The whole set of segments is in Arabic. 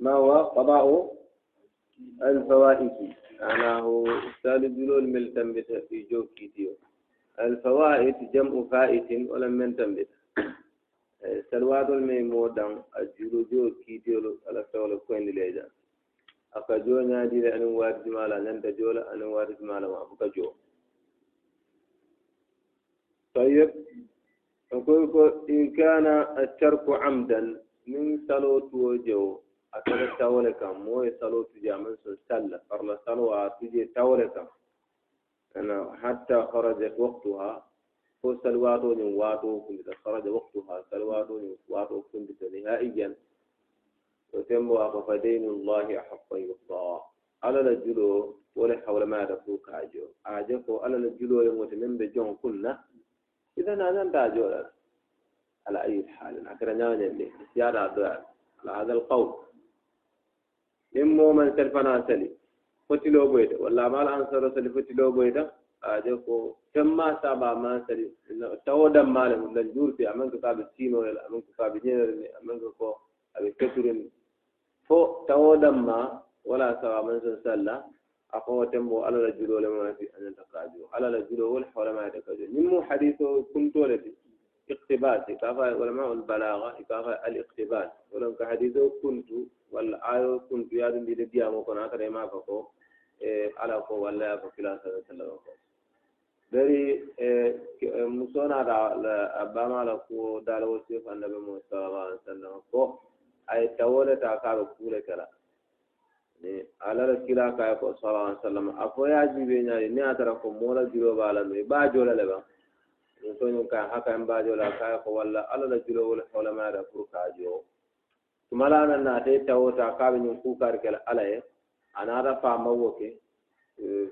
ما هو قضاء الفوائد معناه استاذ جلول من تنبت في جو كيتيو الفوائد جمع فائت ولم من تنبت سلوات الميمو دان الجلو جو كيتيو على فول كوين ليجا aka jo ñaadire anin waati jumala ñanta joola anin waati jumala ma fuka joo طيب نقول إن كان الترك عمدا من صلوت وجو أكد تولك مو صلوت جامن سلة فرلا صلوة تجي تولك أنا حتى خرجت وقتها. هو سلواتو واتو كنت خرج وقتها. سلواتو واتو كنت نهائيا. وتم فدين الله أحق يقضى على الجلو ولا حول ما تفوك عجو. عجو على الجلو يموت من بجون كنا. إذا أنا داجو على أي حال. أكرنا اللي زيادة على هذا القول. إمو من سلفنا سلي. فتلو بيدا ولا ما الأنصار سلي فتلو بيدا أجاكو كما سابا ما سلي. تودم مالي من الجور في أمن كتاب السينو ولا أمن كتاب جنر أمن كتاب أبي كترين فو تودم ما ولا سابا من سلا. أقوى تمو على الجلو لما في أن تقاجو. على الجلو ولا حول ما يتقاجو. نمو حديثه iqtibas ikafa ulama albalaga ikafa aliqtibas wolon ka hadise o kuntu walla ayo kuntu yaɗum ɗiɗe diyamo kono akada ma fa ko e ala ko walla ya ko kila sa sallam ko dari musonaɗa a bamala ko dalawol sef annabi mo sallallah alih w sallam ko ay tawoleta kaɓe kuule kala ni alala kila kaye ko sallallah alih w sallam a fo yajiɓe ñaadi ni a tara ko moola juroɓa alami ɓa jolale ɓan ala la jiro wala wala ma da fur ka jo tumala nan na te tawota ka be nyum ku kar kala ala e anara fa mawoke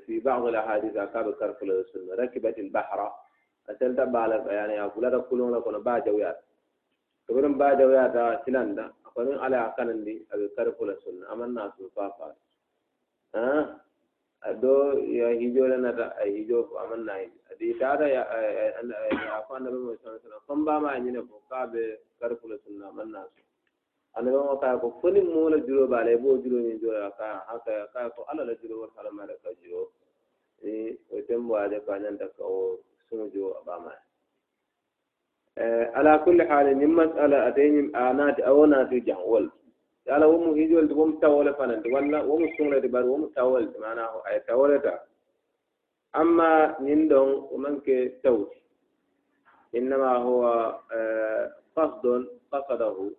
في بعض الأحاديث أكاد كرفل السنة ركبت البحر أسألت بالك يعني أقول لك كلهم لكم باجا ويات تقولون باجا ويات سلندا أقولون على أكان دي أبي كرفل السنة أما الناس فافا ها do ya hijo la lanata a hijo amannayi adi tata yafo annabi mo sa sallam fon mbama a ñine fo kaɓe karfula sunna amanna so annabi mo kaya ko foni mola julo baala bo julo min joya kaya hakaya kaya ko ala la julo ma halamare ka julo i o tem tembo aje ko añanta ka o sumo jo a ɓamaye eh, ala kulli hali ni masala ala a naati awo naati jangwol fanan walla wo mu sungle de bar wo mu tawol mana ay tawoleta amma nin don o manke tawti إنما هو قصد قصده.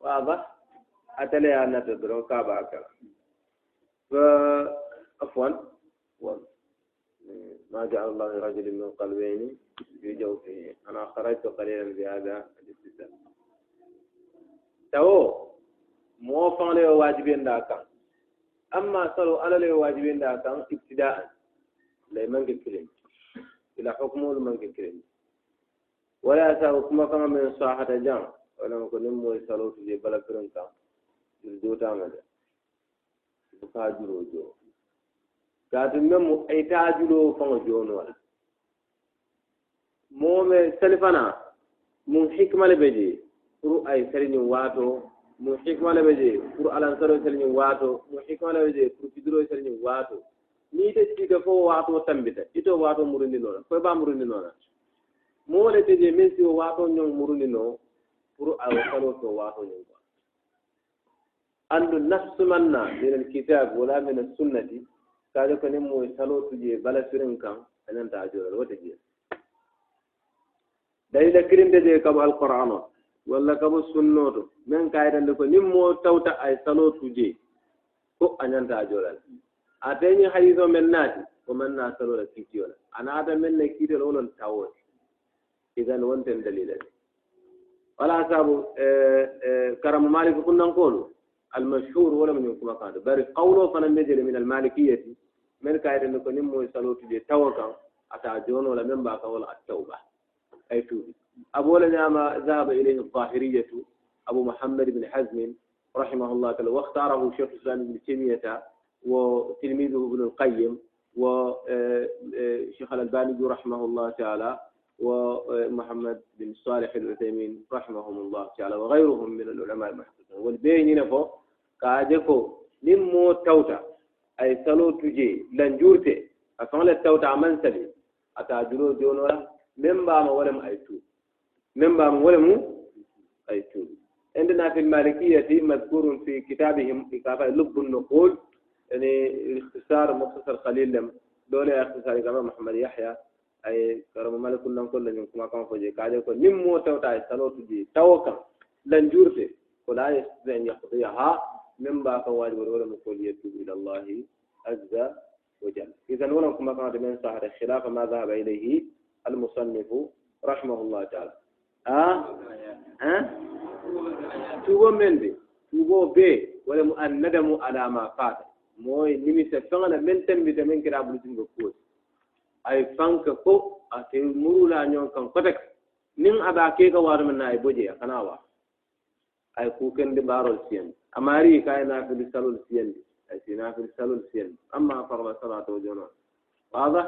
واضح؟ أتلي أن تدرون كابا كلا. فعفوا ما جعل الله لرجل من قلبين في جوفه أنا خرجت قليلا بهذا. الاستثناء تو moo faŋo le ye waajibeenda a kaŋ amma salo ala le ye waajibeenda a kaŋ ibtidaan. La i maŋ ke kiliŋ ila hukumolu maŋ ke kiliŋ wala ye saabu kuma kaŋa meŋ saahata jaŋ wala ko niŋ moo ye saloo tu je bala mu a taa juloo faŋo mun hikima le be je. Pour a mu hikma le ɓe je pour alansaro selñin waato mu hikma le ɓe je pour fidiro selñin waato. Ni ite siika fo waato tambita ito waato murundinoona foye ba murundinoona moo le te je min si o waato ñong murundinoo pour awo kaloo to waato ñong quoi. Anndu nafsu man min al kitab wala min al sunnati kaajo ko nin moye saloo tuje bala sirin kan ananta ajoolal wote jees dalila kirinde je kam alqouran o walla kamo sunnoto. Min kayitande ko nin mo tawta ay salo tuje ko a ñanta jolal ateñi hayiso men naati ko man na salola kiitiyola ana naata men ne kiitol wolon tawote igan wonten dalila de wala saabu e, e, karamu maliki kunnankoolu almashhur wolemo ñin kuma kanto bari qawlo fana mbejele min almalikiyati min kayitande ko nin mo salo tuje tawo kan ata jonola men mba wala wola a tawba. Ay tuubi. أبو نعم ذهب إليه الظاهرية أبو محمد بن حزم رحمه الله تعالى واختاره شيخ الإسلام ابن تيمية وتلميذه ابن القيم وشيخ الألباني رحمه الله تعالى ومحمد بن صالح العثيمين رحمهم الله تعالى وغيرهم من العلماء المحدثين والبين نفو كاجكو نمو توتا أي سلو تجي لنجورتي أفعل التوتا من سلي أتاجرو جونورا من بام ولم أيتو. من باب ولم أيتوب عندنا في المالكية مذكور في كتابهم في كتاب لب النقول يعني الاختصار مختصر قليل لم دولة اختصار كما محمد يحيى. أي كرم مالك كلهم كلهم كما كان فوجي. كاجي كل نم موتة تجي توكا لنجورته ولا يستطيع أن يقضيها من باب فواجب ولم يقول يتوب إلى الله عز وجل. إذا ولم كما كان من صحر خلاف ما ذهب إليه المصنف رحمه الله تعالى. Ah? Eh? tubo men de tubo be. Wala mu annadamu ala ma fata. Moy nimi se fangana men tan bi de men kira bulu tingo ko ay fanka ko a te murula nyon kan ko tek nin aba ke ka waru men nay boje kana wa. Ay ku ken de barol sien. Amari kay na fi salul sien. Ay sina fi salul sien. Amma farba salatu wa jona wa wada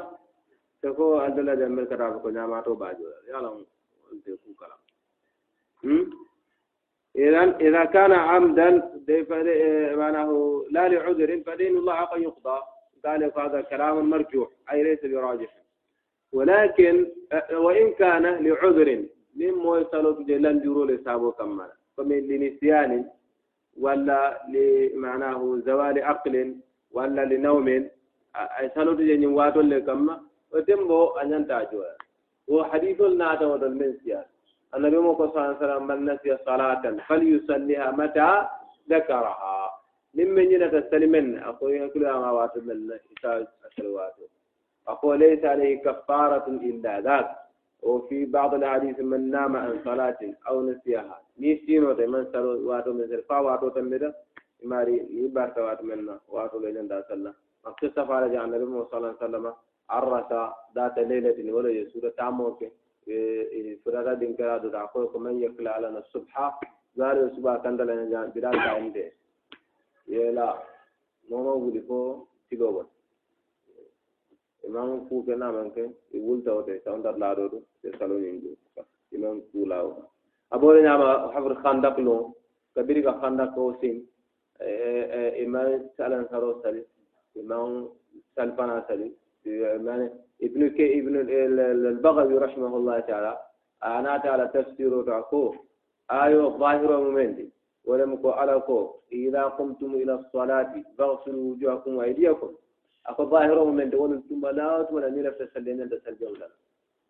ko adala aldala jambe kata ko nyama to ba bajo yalla kukala إذن إذا كان عمدا معناه لا لعذر فدين الله قد يقضى. قال هذا كلام مرجوح أي ليس براجح. ولكن وإن كان لعذر مما يصلوا جلان جرو لسابو كمال فمن لنسيان ولا لمعناه زوال عقل ولا لنوم يصلوا جلان واتو لكما وتمبو أن ينتاجوا وحديث الناتا ودل من النبي صلى الله عليه وسلم من نسي صلاة فليصليها متى ذكرها. ممن ينتسلمن أقول كل ما واتو من إساء أسلواتو أقول ليس عليه كفارة إلا ذات وفي بعض الحديث من نام عن صلاة أو نسيها. نيسين وتي من سلو واتو من imari ni barta waatu men na waatu le janda salla. Makti safara ja annabi mu sallallahu alaihi wasallam arrasa data lailatin wala ya tamoke e, e furada din kala da ko ko man yakla ala na subha zare suba kandala na bidal ka inde. Yela nono gudi ko tigobo imam ku ke na e wulta e o de soundar la do de salo ni imam ku lawo abore nyama hafr khandak kabiri ka khandak ko sin إمام سالم هارو سالي إمام سالفانا سالي. إمام ابن كي ابن البغوي رحمه الله تعالى. أنا على تفسير عقوق أيو ظاهر ممندي ولم يكن على قول إذا قمتم إلى الصلاة فاغسلوا وجوهكم وأيديكم. أخو ظاهر ممندي ولم ثم لا أتمنى أن يلف تسلينا تسلينا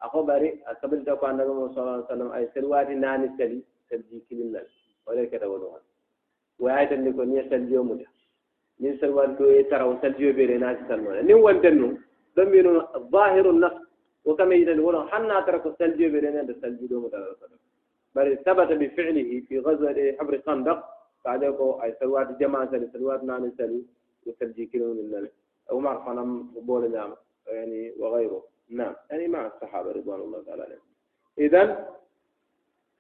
أخو باري قبل تقوى النبي صلى الله عليه وسلم أي سلواتي ناني سلي سلجي كلمنا ولكن أولوها e be na sallo ni wonten no dum mi no zahiru nas wa kama yidan wala hanna tarako saljo be na da saljo do mu da bari ثبت بفعله في غزوة حبر خندق بعد أي سلوات جماعة سلوات نان سلي وسلجي كيلو من عمر خنم بول نعم يعني وغيره نعم يعني مع الصحابة رضوان الله تعالى عليهم إذا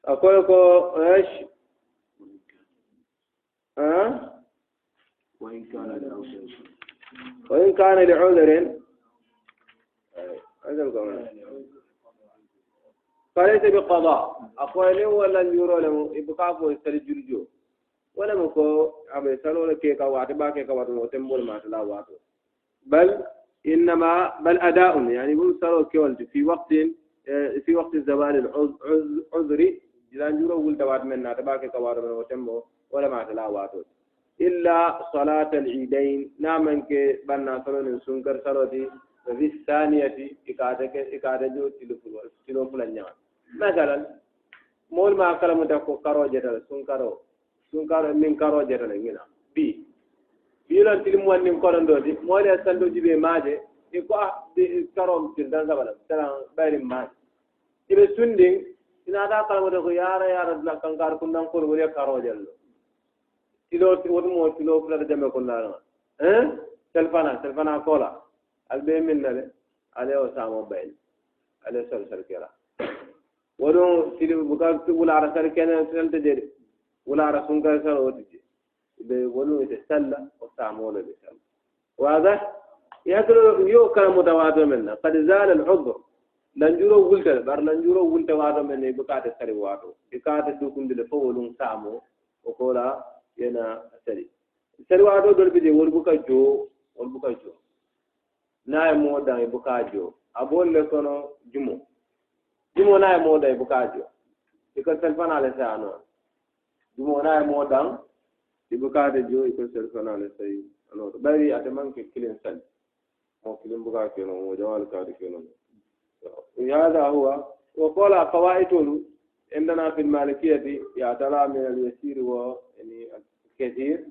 أقول إيش أه؟ وإن كان لعذر. وإن كان لعذر. فليس بقضاء. أقول ولا يرى له. إبقاء ويسترجل ولا مكو. أبي سلو لكيكا واتبا كيكا واتبا وتنبول ما تلا واتبا بل إنما بل أداء. يعني بمسارو كيولت في وقت في وقت jilanjuro wulta wato men naata ɓake ka wato men o tembo wala maata la wato illa salata al idain namanke ɓanna salonin sunkar saloti wa fi thaniyati ikata ke ikata jo tilo fulo tilo fula ñaga masalan mool ma kalamuta ko karo jetala sunkaro sunkaro min karo jetala ngina bi biilon tilimuwan nin konondoti moole sandoji ɓe maaje i ko ah, a karom tiltan sabala salan ɓayrin maaje. Iɓe sundin ان هذا قال وده يا را يا رب لك ان قال كنا نقول ولي كارو جل كيلو سي ود مو كيلو فلا دم كنا ها سلفانا سلفانا كولا البي من له عليه وسام موبايل عليه سر سر كيرا ودو سيدي بوكا تقول على سر كان سنت دير ولا رسول كان سر ودي بي ولو يتسلى وسامول بيسلى وهذا يأكل يؤكل متواضع منا قد زال العذر nanjuro wultere bar nanjuro wulte waato men e bukate sari waato e kaate dukundile fo wolum saamo o kola yena sari. Sari waato ɗol ɓide wol buka joo wol buka joo. Naye moodan e buka joo. Abolle kono jumo. Jumo naye moodan e buka joo. Iko selfanale saa noon jumo naye moodan e bukate joo iko selfanale sayi anoto ɓayri ate manke kilin sali. Mo kilin buka kenon mo jawal kaade kenon هذا هو. وقال فوائد عندنا في المالكية يعتلى من اليسير و يعني الكثير.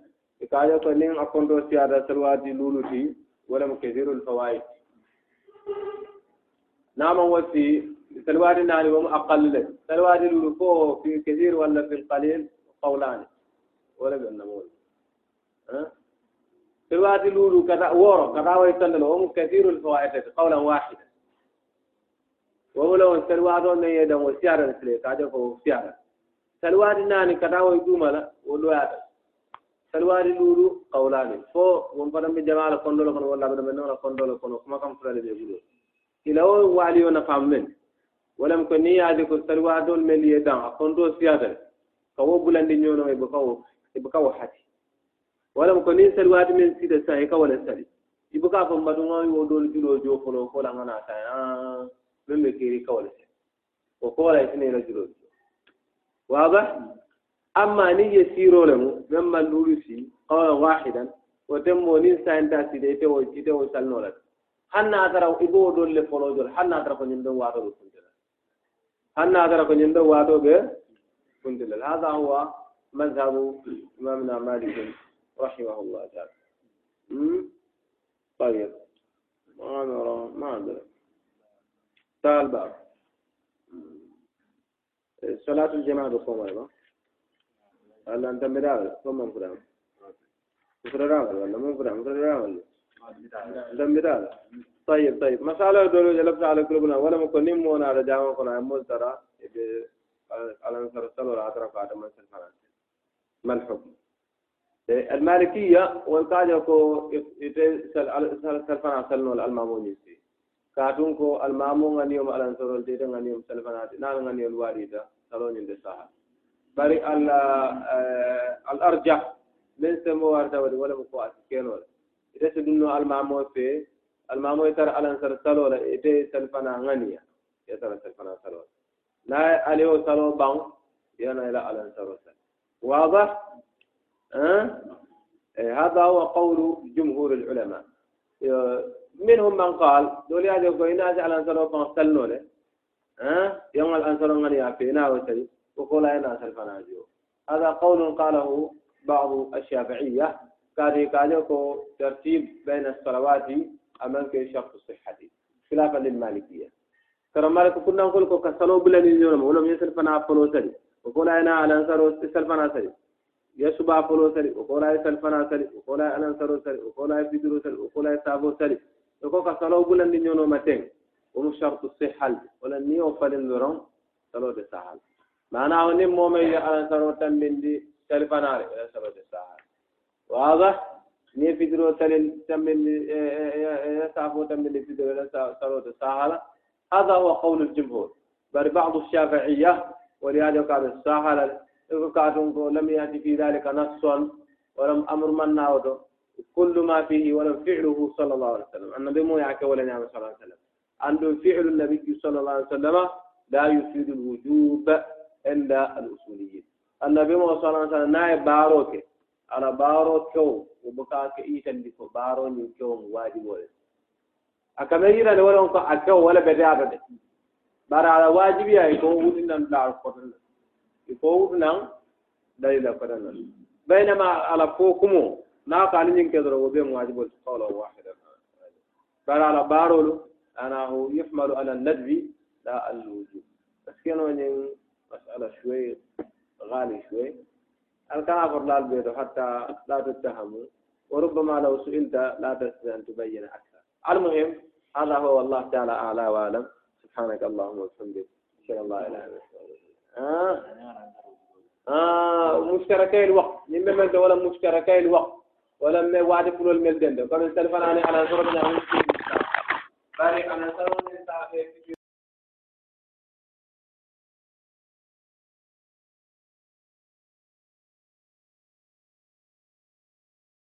كاجا كنين أكون سيادة سلواتي لولوتي ولم كثير الفوائد. نعم وفي سلواتي نعني وم أقل لك. سلواتي لولو في كثير ولا في القليل؟ قولان ولا بالنمول ها؟ سلواتي لولو كذا ورا كذا ويتندل وم كثير الفوائد. قولا واحدا. wawulawon salwaton nan yedan wo siyaran sile kaje ko wo siyaran salwadi nani kata woye ɗumala wo loyata salwadi luulu kawlani fo won fatan ɓe jamala kondolo kono walla ɓeɗo ɓe nogla kondolo kono kuma kam fulale ɓe ɓuuro ila wo waaliyo nafam men. Walam ko ni yaade ko salwadol men liye dan a kondo siyatal ka wo bulande ñono e bokawo e bokawo hati. Walam ko ni salwade men siida sahe ka wala sali. E Ibuka fo mbaɗugoy wo ɗol julo joofolo fola gana taa من بكيري كولة وقولة اثنين رجلون واضح؟ أما نية سيرو لهم مما نورسي قولا واحدا وتمو ننسى انت سيدي تو تو سالنولك حنا أترى إبو دول لفولو دول حنا أترى كن يندو واتو بسنتلا حنا أترى كن يندو واتو بسنتلا هذا هو مذهب إمامنا مالك رحمه الله تعالى. طيب. ما نرى ما أدري تعال باب صلاة الجماعة بقوم أيضا هلا أنت مدار ثم مفرم مفرم ولا مو مفرم مفرم ولا أنت مدار طيب طيب مسألة دولو جلبت على قلوبنا ولا مكنين مونا على جامع كنا يمول ترى على نصر الصلاة والعطرة قاعدة من سلفنا ما الحكم المالكية والقاعدة كو سلفنا سلنو الماموني كاتون كو المامون غنيوم على نصر الجيد غنيوم سلفنات نان غنيوم الواريدة سلون عند الساحة بري ال الأرجح من سمو أرتوري ولا مقواس كينول إذا سدنا المامون في المامو يتر على نصر سلول إذا سلفنا غنيا يتر سلفنا سلول لا عليه سلول بان ينا إلى على نصر سلول واضح أه؟ هذا هو قول جمهور العلماء منهم من قال دولي هذا يقول إن هذا الأنصار فانسلنوا له. ها؟ يوم الأنصار غني أفينا وسري وقول أنا أنصار فناجيو هذا قول قاله بعض الشافعية. كادي كاديكو ترتيب بين الصلوات أمامك شرط الصحة خلافا للمالكية. ترى مالك كنا نقول لكم كسلوا بلا نيجون ولم يسل فنا فلو سري. وقول أنا على أنصار يسل فنا سري. يسبع فلو سري. وقول يسل فنا سري. وقول أنا أنصار سري وقول يفيدرو سري. وقول يسابو سري. يقول كسلو بلن دي نيونو متين ومو شرط الصحة ولا نيو فلن لرون سلو دي سهل معناه ني مومي على سلو تنبين دي تلفناري ولا سلو دي سهل واضح ني فيدرو تلين تنبين دي يسافو تنبين دي فيدرو ولا سلو دي سهل هذا هو قول الجمهور بل بعض الشافعية ولهذا قال الساحل لم يأتي في ذلك نص ولم أمر من ناوده كل ما فيه ولم فعله صلى الله عليه وسلم. النبي مو يعك ولا نعم صلى الله عليه وسلم. عنده فعل النبي صلى الله عليه وسلم لا يفيد الوجوب عند الأصوليين. النبي مو صلى الله عليه وسلم ناي باروك. على بارو كو وبكاك إيتن ديكو. بارو نيكو واجب ولا. أكمل يرى ولا أنك أكو ولا بدأ بدأ bara ala wajibi ya ko wudi nan da ko ko wudi nan dalila ko nan نا قال نين كذا وبين واجب قولا واحدا قال على بارول أنا هو يحمل على الندب لا الوجوب. بس كانوا نين مسألة شوي غالي شوي. الكافر لا البيت حتى لا تتهموا. وربما لو سئلت لا تستطيع أن تبين أكثر. المهم هذا هو الله تعالى أعلى وأعلم. سبحانك اللهم وبحمدك. أشهد أن لا إله إلا أنت آه. آه مشتركي الوقت. من ولا مشتركي الوقت. ولم وعد كل الملدن كان سلفنا على صورة باري على صورة